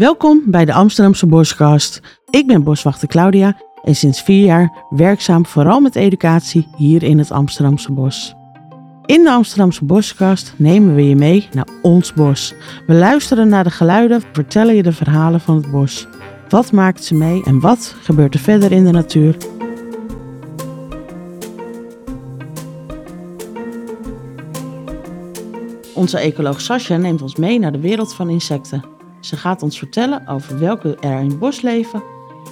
Welkom bij de Amsterdamse Boskast. Ik ben boswachter Claudia en sinds vier jaar werkzaam vooral met educatie hier in het Amsterdamse bos. In de Amsterdamse Boskast nemen we je mee naar ons bos. We luisteren naar de geluiden, vertellen je de verhalen van het bos. Wat maakt ze mee en wat gebeurt er verder in de natuur? Onze ecoloog Sascha neemt ons mee naar de wereld van insecten. Ze gaat ons vertellen over welke er in het bos leven,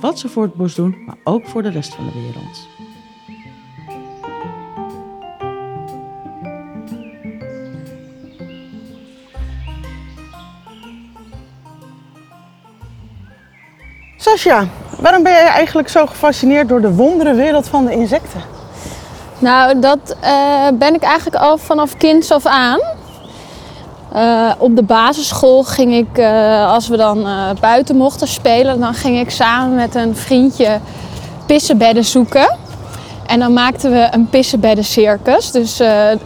wat ze voor het bos doen, maar ook voor de rest van de wereld. Sascha, waarom ben jij eigenlijk zo gefascineerd door de wondere wereld van de insecten? Nou, dat eh, ben ik eigenlijk al vanaf kinds af aan. Eh, op de basisschool ging ik, eh, als we dan buiten mochten spelen, dan ging ik samen met een vriendje pissenbedden zoeken. En dan maakten we een pissenbeddencircus. Dus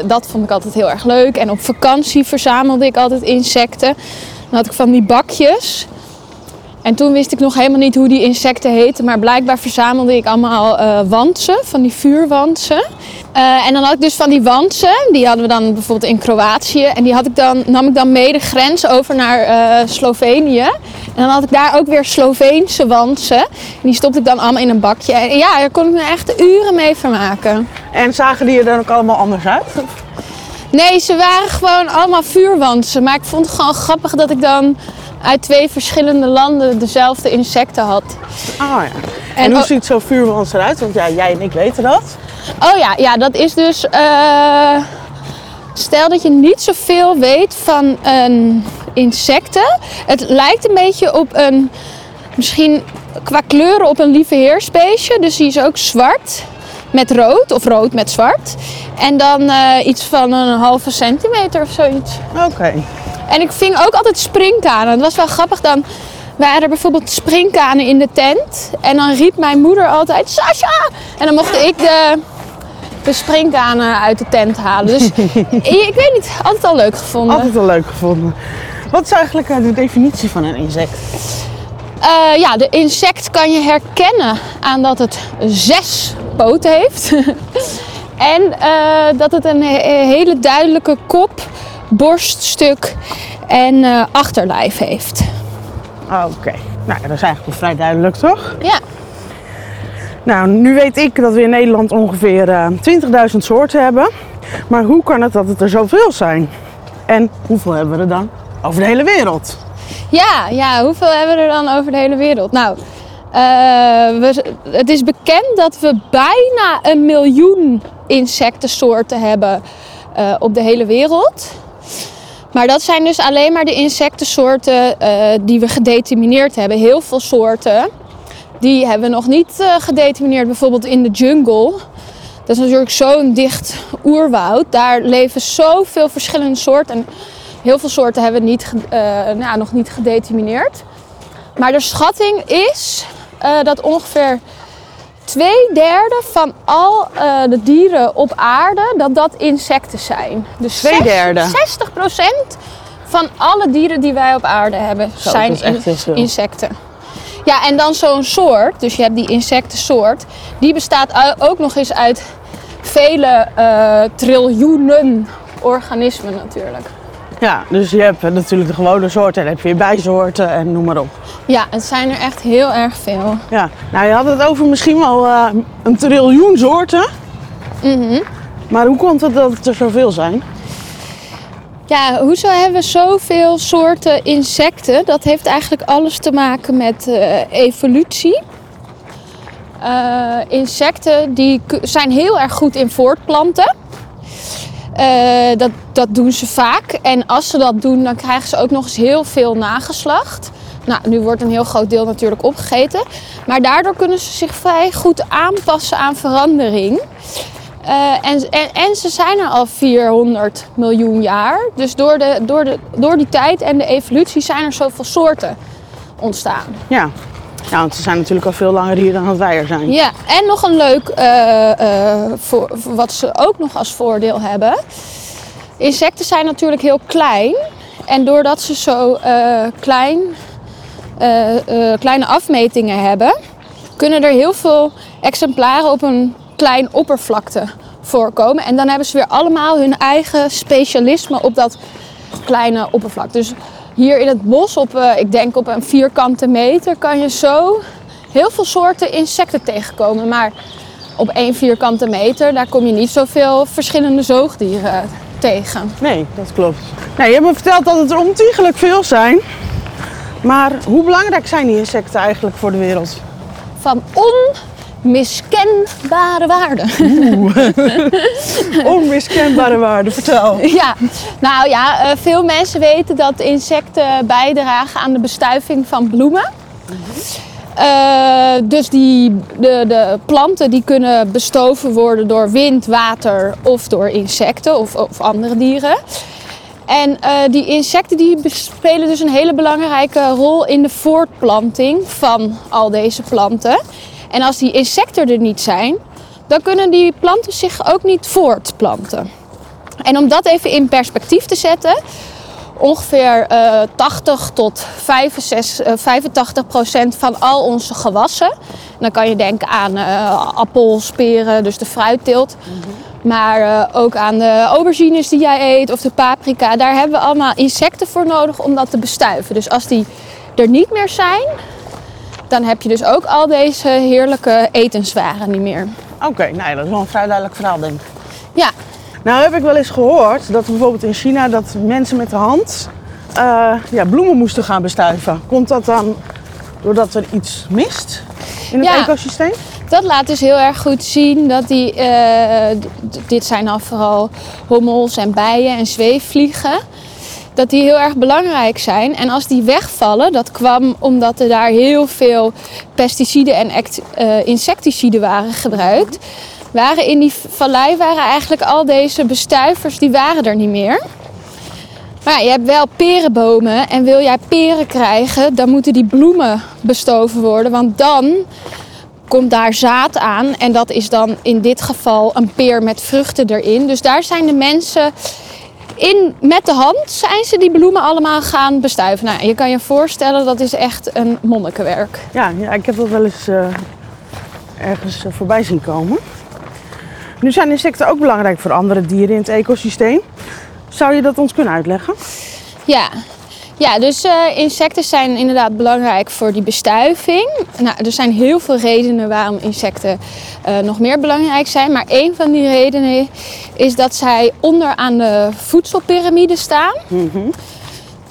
dat vond ik altijd heel erg leuk. En op vakantie verzamelde ik altijd insecten. Dan had ik van die bakjes. En toen wist ik nog helemaal niet hoe die insecten heten, maar blijkbaar verzamelde ik allemaal wantsen, van die vuurwantsen. Uh, en dan had ik dus van die wantsen, die hadden we dan bijvoorbeeld in Kroatië. En die had ik dan, nam ik dan mee de grens over naar uh, Slovenië. En dan had ik daar ook weer Sloveense wantsen. En die stopte ik dan allemaal in een bakje. En ja, daar kon ik me echt uren mee vermaken. En zagen die er dan ook allemaal anders uit? Nee, ze waren gewoon allemaal vuurwantsen. Maar ik vond het gewoon grappig dat ik dan uit twee verschillende landen dezelfde insecten had. Oh ja. En, hoe ziet zo'n vuurwans eruit? Want ja, jij en ik weten dat. Oh ja, ja dat is dus... Uh, stel dat je niet zoveel weet van een insecten. Het lijkt een beetje op een... Misschien qua kleuren op een lieve heersbeestje. Dus die is ook zwart met rood of rood met zwart. En dan uh, iets van een halve centimeter of zoiets. Oké. En ik ving ook altijd springkanen. Het was wel grappig dan. Waren er bijvoorbeeld springkanen in de tent. En dan riep mijn moeder altijd: Sasha! En dan mocht ik de, de springkanen uit de tent halen. Dus ik weet niet, altijd al leuk gevonden. Altijd al leuk gevonden. Wat is eigenlijk eh, de definitie van een insect? Uh, ja, de insect kan je herkennen aan dat het zes poten heeft. en uh, dat het een hele duidelijke kop, borststuk en uh, achterlijf heeft. Oké, okay. nou dat is eigenlijk wel vrij duidelijk toch? Ja. Nou, nu weet ik dat we in Nederland ongeveer uh, 20.000 soorten hebben. Maar hoe kan het dat het er zoveel zijn? En hoeveel hebben we er dan over de hele wereld? Ja, ja hoeveel hebben we er dan over de hele wereld? Nou, uh, we, het is bekend dat we bijna een miljoen insectensoorten hebben uh, op de hele wereld. Maar dat zijn dus alleen maar de insectensoorten die we gedetermineerd hebben. Heel veel soorten die hebben we nog niet uh, gedetermineerd. Bijvoorbeeld in de jungle. Dat is natuurlijk zo'n dicht oerwoud. Daar leven zoveel verschillende soorten. En heel veel soorten hebben we niet, uh, nou, nog niet gedetermineerd. Maar de schatting is dat ongeveer twee derde van al uh, de dieren op aarde, dat dat insecten zijn. Dus twee derde? 60 procent van alle dieren die wij op aarde hebben, Zo, zijn in, insecten. Ja, en dan zo'n soort, dus je hebt die insectensoort, die bestaat ook nog eens uit vele uh, triljoenen organismen natuurlijk. Ja, dus je hebt natuurlijk de gewone soorten en heb je bijsoorten en noem maar op. Ja, het zijn er echt heel erg veel. Ja, nou je had het over misschien wel uh, een triljoen soorten. Mhm. maar hoe komt het dat het er zoveel zijn? Ja, hoezo hebben we zoveel soorten insecten? Dat heeft eigenlijk alles te maken met uh, evolutie. Uh, insecten die zijn heel erg goed in voortplanten. Uh, dat, dat doen ze vaak. En als ze dat doen, dan krijgen ze ook nog eens heel veel nageslacht. Nou, nu wordt een heel groot deel natuurlijk opgegeten. Maar daardoor kunnen ze zich vrij goed aanpassen aan verandering. Uh, en, en, en, ze zijn er al 400 miljoen jaar. Dus door, de, door, de, door die tijd en de evolutie zijn er zoveel soorten ontstaan. Ja, ja, want ze zijn natuurlijk al veel langer hier dan dat wij er zijn. Ja, en nog een leuk, uh, uh, voor, wat ze ook nog als voordeel hebben. Insecten zijn natuurlijk heel klein. En doordat ze zo klein eh, eh, kleine afmetingen hebben, kunnen er heel veel exemplaren op een klein oppervlakte voorkomen. En dan hebben ze weer allemaal hun eigen specialisme op dat kleine oppervlak. Dus hier in het bos, op, eh, ik denk op een vierkante meter, kan je zo heel veel soorten insecten tegenkomen. Maar op één vierkante meter, daar kom je niet zoveel verschillende zoogdieren tegen. Nee, dat klopt. Nou, je hebt me verteld dat het er ontiegelijk veel zijn. Maar hoe belangrijk zijn die insecten eigenlijk voor de wereld? Van onmiskenbare waarde. Onmiskenbare waarde, vertel. Ja, nou ja, eh, veel mensen weten dat insecten bijdragen aan de bestuiving van bloemen. Eh, dus die, de, de planten die kunnen bestoven worden door wind, water of door insecten of, of andere dieren. En eh, die insecten die spelen dus een hele belangrijke rol in de voortplanting van al deze planten. En als die insecten er niet zijn, dan kunnen die planten zich ook niet voortplanten. En om dat even in perspectief te zetten, ongeveer eh 80 tot 65, eh, 85 procent van al onze gewassen. En dan kan je denken aan eh appels, peren, dus de fruitteelt. Maar eh, ook aan de aubergines die jij eet of de paprika. Daar hebben we allemaal insecten voor nodig om dat te bestuiven. Dus als die er niet meer zijn, dan heb je dus ook al deze heerlijke etenswaren niet meer. Oké, nou ja, dat is wel een vrij duidelijk verhaal, denk ik. Ja, Nou heb ik wel eens gehoord dat bijvoorbeeld in China dat mensen met de hand eh, ja, bloemen moesten gaan bestuiven. Komt dat dan doordat er iets mist in het Ja. ecosysteem? dat laat dus heel erg goed zien dat die, eh, dit zijn dan vooral hommels en bijen en zweefvliegen, dat die heel erg belangrijk zijn. En als die wegvallen, dat kwam omdat er daar heel veel pesticiden en eh, insecticiden waren gebruikt, waren in die vallei waren eigenlijk al deze bestuivers, die waren er niet meer. Maar je hebt wel perenbomen en wil jij peren krijgen, dan moeten die bloemen bestoven worden, want dan komt daar zaad aan. En dat is dan in dit geval een peer met vruchten erin. Dus daar zijn de mensen in, met de hand zijn ze die bloemen allemaal gaan bestuiven. Nou, je kan je voorstellen, dat is echt een monnikenwerk. Ja, ja ik heb dat wel eens eh, ergens eh, voorbij zien komen. Nu zijn insecten ook belangrijk voor andere dieren in het ecosysteem. Zou je dat ons kunnen uitleggen? Ja, ja dus eh, insecten zijn inderdaad belangrijk voor die bestuiving. Nou, er zijn heel veel redenen waarom insecten eh, nog meer belangrijk zijn. Maar een van die redenen is dat zij onderaan de voedselpiramide staan.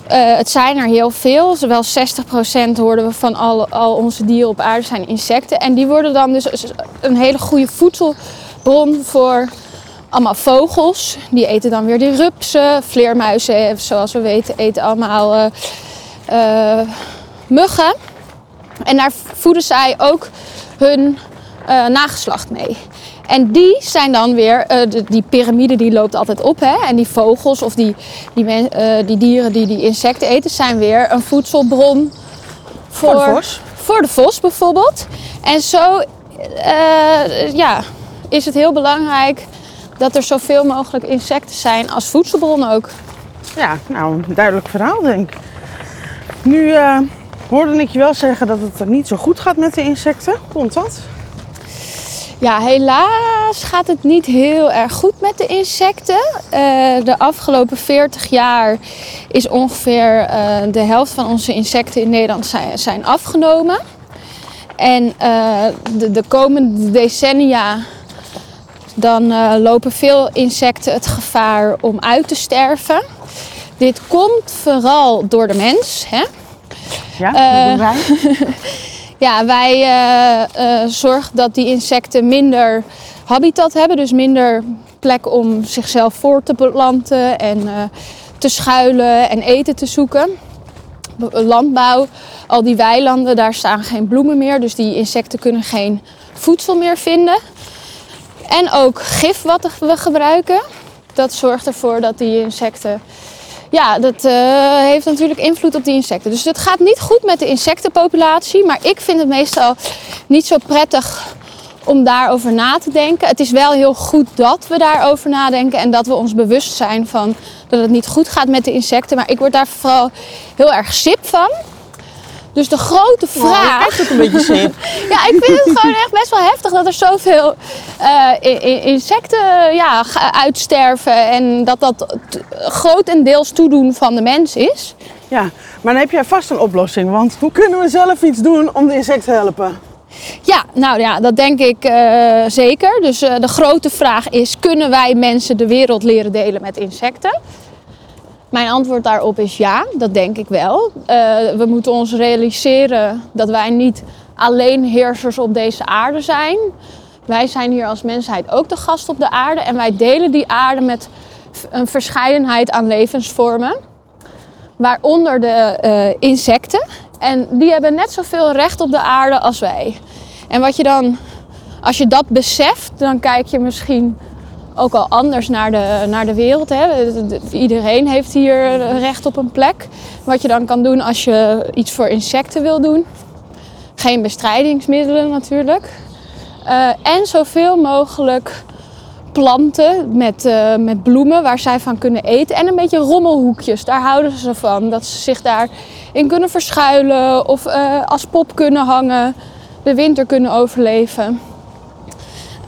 Eh, het zijn er heel veel. Zowel 60% hoorden we van al, al onze dieren op aarde zijn insecten. En die worden dan dus een hele goede voedselbron voor allemaal vogels. Die eten dan weer die rupsen. Vleermuizen, eh, zoals we weten, eten allemaal eh, eh, muggen. En daar voeden zij ook hun nageslacht mee. En die zijn dan weer, de- die piramide die loopt altijd op. Hè? En die vogels of die, die, men- die dieren die die insecten eten, zijn weer een voedselbron voor, Voor de vos? voor de vos bijvoorbeeld. En zo ja, is het heel belangrijk dat er zoveel mogelijk insecten zijn als voedselbron ook. Ja, nou, een duidelijk verhaal denk ik. Nu eh, hoorde ik je wel zeggen dat het er niet zo goed gaat met de insecten. Komt dat? Ja, helaas gaat het niet heel erg goed met de insecten. Eh, de afgelopen 40 jaar is ongeveer eh, de helft van onze insecten in Nederland zijn, zijn afgenomen. En de, de komende decennia dan eh, lopen veel insecten het gevaar om uit te sterven. Dit komt vooral door de mens. Hè? Ja, dat doen wij. Ja, wij eh, zorgen dat die insecten minder habitat hebben, dus minder plek om zichzelf voor te planten en te schuilen en eten te zoeken. Landbouw, al die weilanden, daar staan geen bloemen meer, dus die insecten kunnen geen voedsel meer vinden. En ook gif wat we gebruiken, dat zorgt ervoor dat die insecten ja, dat eh, heeft natuurlijk invloed op die insecten. Dus het gaat niet goed met de insectenpopulatie. Maar ik vind het meestal niet zo prettig om daarover na te denken. Het is wel heel goed dat we daarover nadenken. En dat we ons bewust zijn van dat het niet goed gaat met de insecten. Maar ik word daar vooral heel erg sip van. Dus de grote vraag. een beetje zeep. Ja, ik vind het gewoon echt best wel heftig dat er zoveel eh, i- insecten ja, uitsterven. En dat dat t- grotendeels toedoen van de mens is. Ja, maar dan heb jij vast een oplossing. Want hoe kunnen we zelf iets doen om de insecten te helpen? Ja, nou ja, dat denk ik eh, zeker. Dus eh, de grote vraag is: kunnen wij mensen de wereld leren delen met insecten? Mijn antwoord daarop is ja, dat denk ik wel. Eh, we moeten ons realiseren dat wij niet alleen heersers op deze aarde zijn. Wij zijn hier als mensheid ook de gast op de aarde en wij delen die aarde met een verscheidenheid aan levensvormen. Waaronder de eh, insecten. En die hebben net zoveel recht op de aarde als wij. En wat je dan, als je dat beseft, dan kijk je misschien ook al anders naar de, naar de wereld. Hè. Iedereen heeft hier recht op een plek. Wat je dan kan doen als je iets voor insecten wil doen. Geen bestrijdingsmiddelen natuurlijk. Eh, en zoveel mogelijk planten met, eh, met bloemen waar zij van kunnen eten. En een beetje rommelhoekjes, daar houden ze van. Dat ze zich daarin kunnen verschuilen of eh, als pop kunnen hangen. De winter kunnen overleven.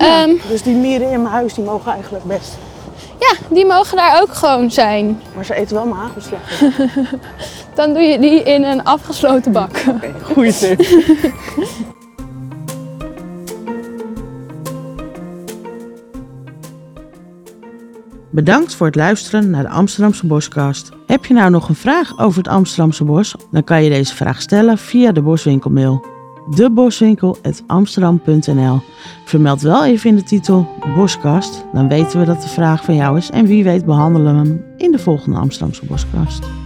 Ehm, dus die mieren in mijn huis die mogen eigenlijk best. ja, die mogen daar ook gewoon zijn. Maar ze eten wel mijn hagelslachten. Dan doe je die in een afgesloten bak. Oké, goeie tip. Bedankt voor het luisteren naar de Amsterdamse Boskast. Heb je nou nog een vraag over het Amsterdamse bos? Dan kan je deze vraag stellen via de Boswinkelmail. deboswinkel.amsterdam.nl Vermeld wel even in de titel Boskast, dan weten we dat de vraag van jou is en wie weet behandelen we hem in de volgende Amsterdamse Boskast.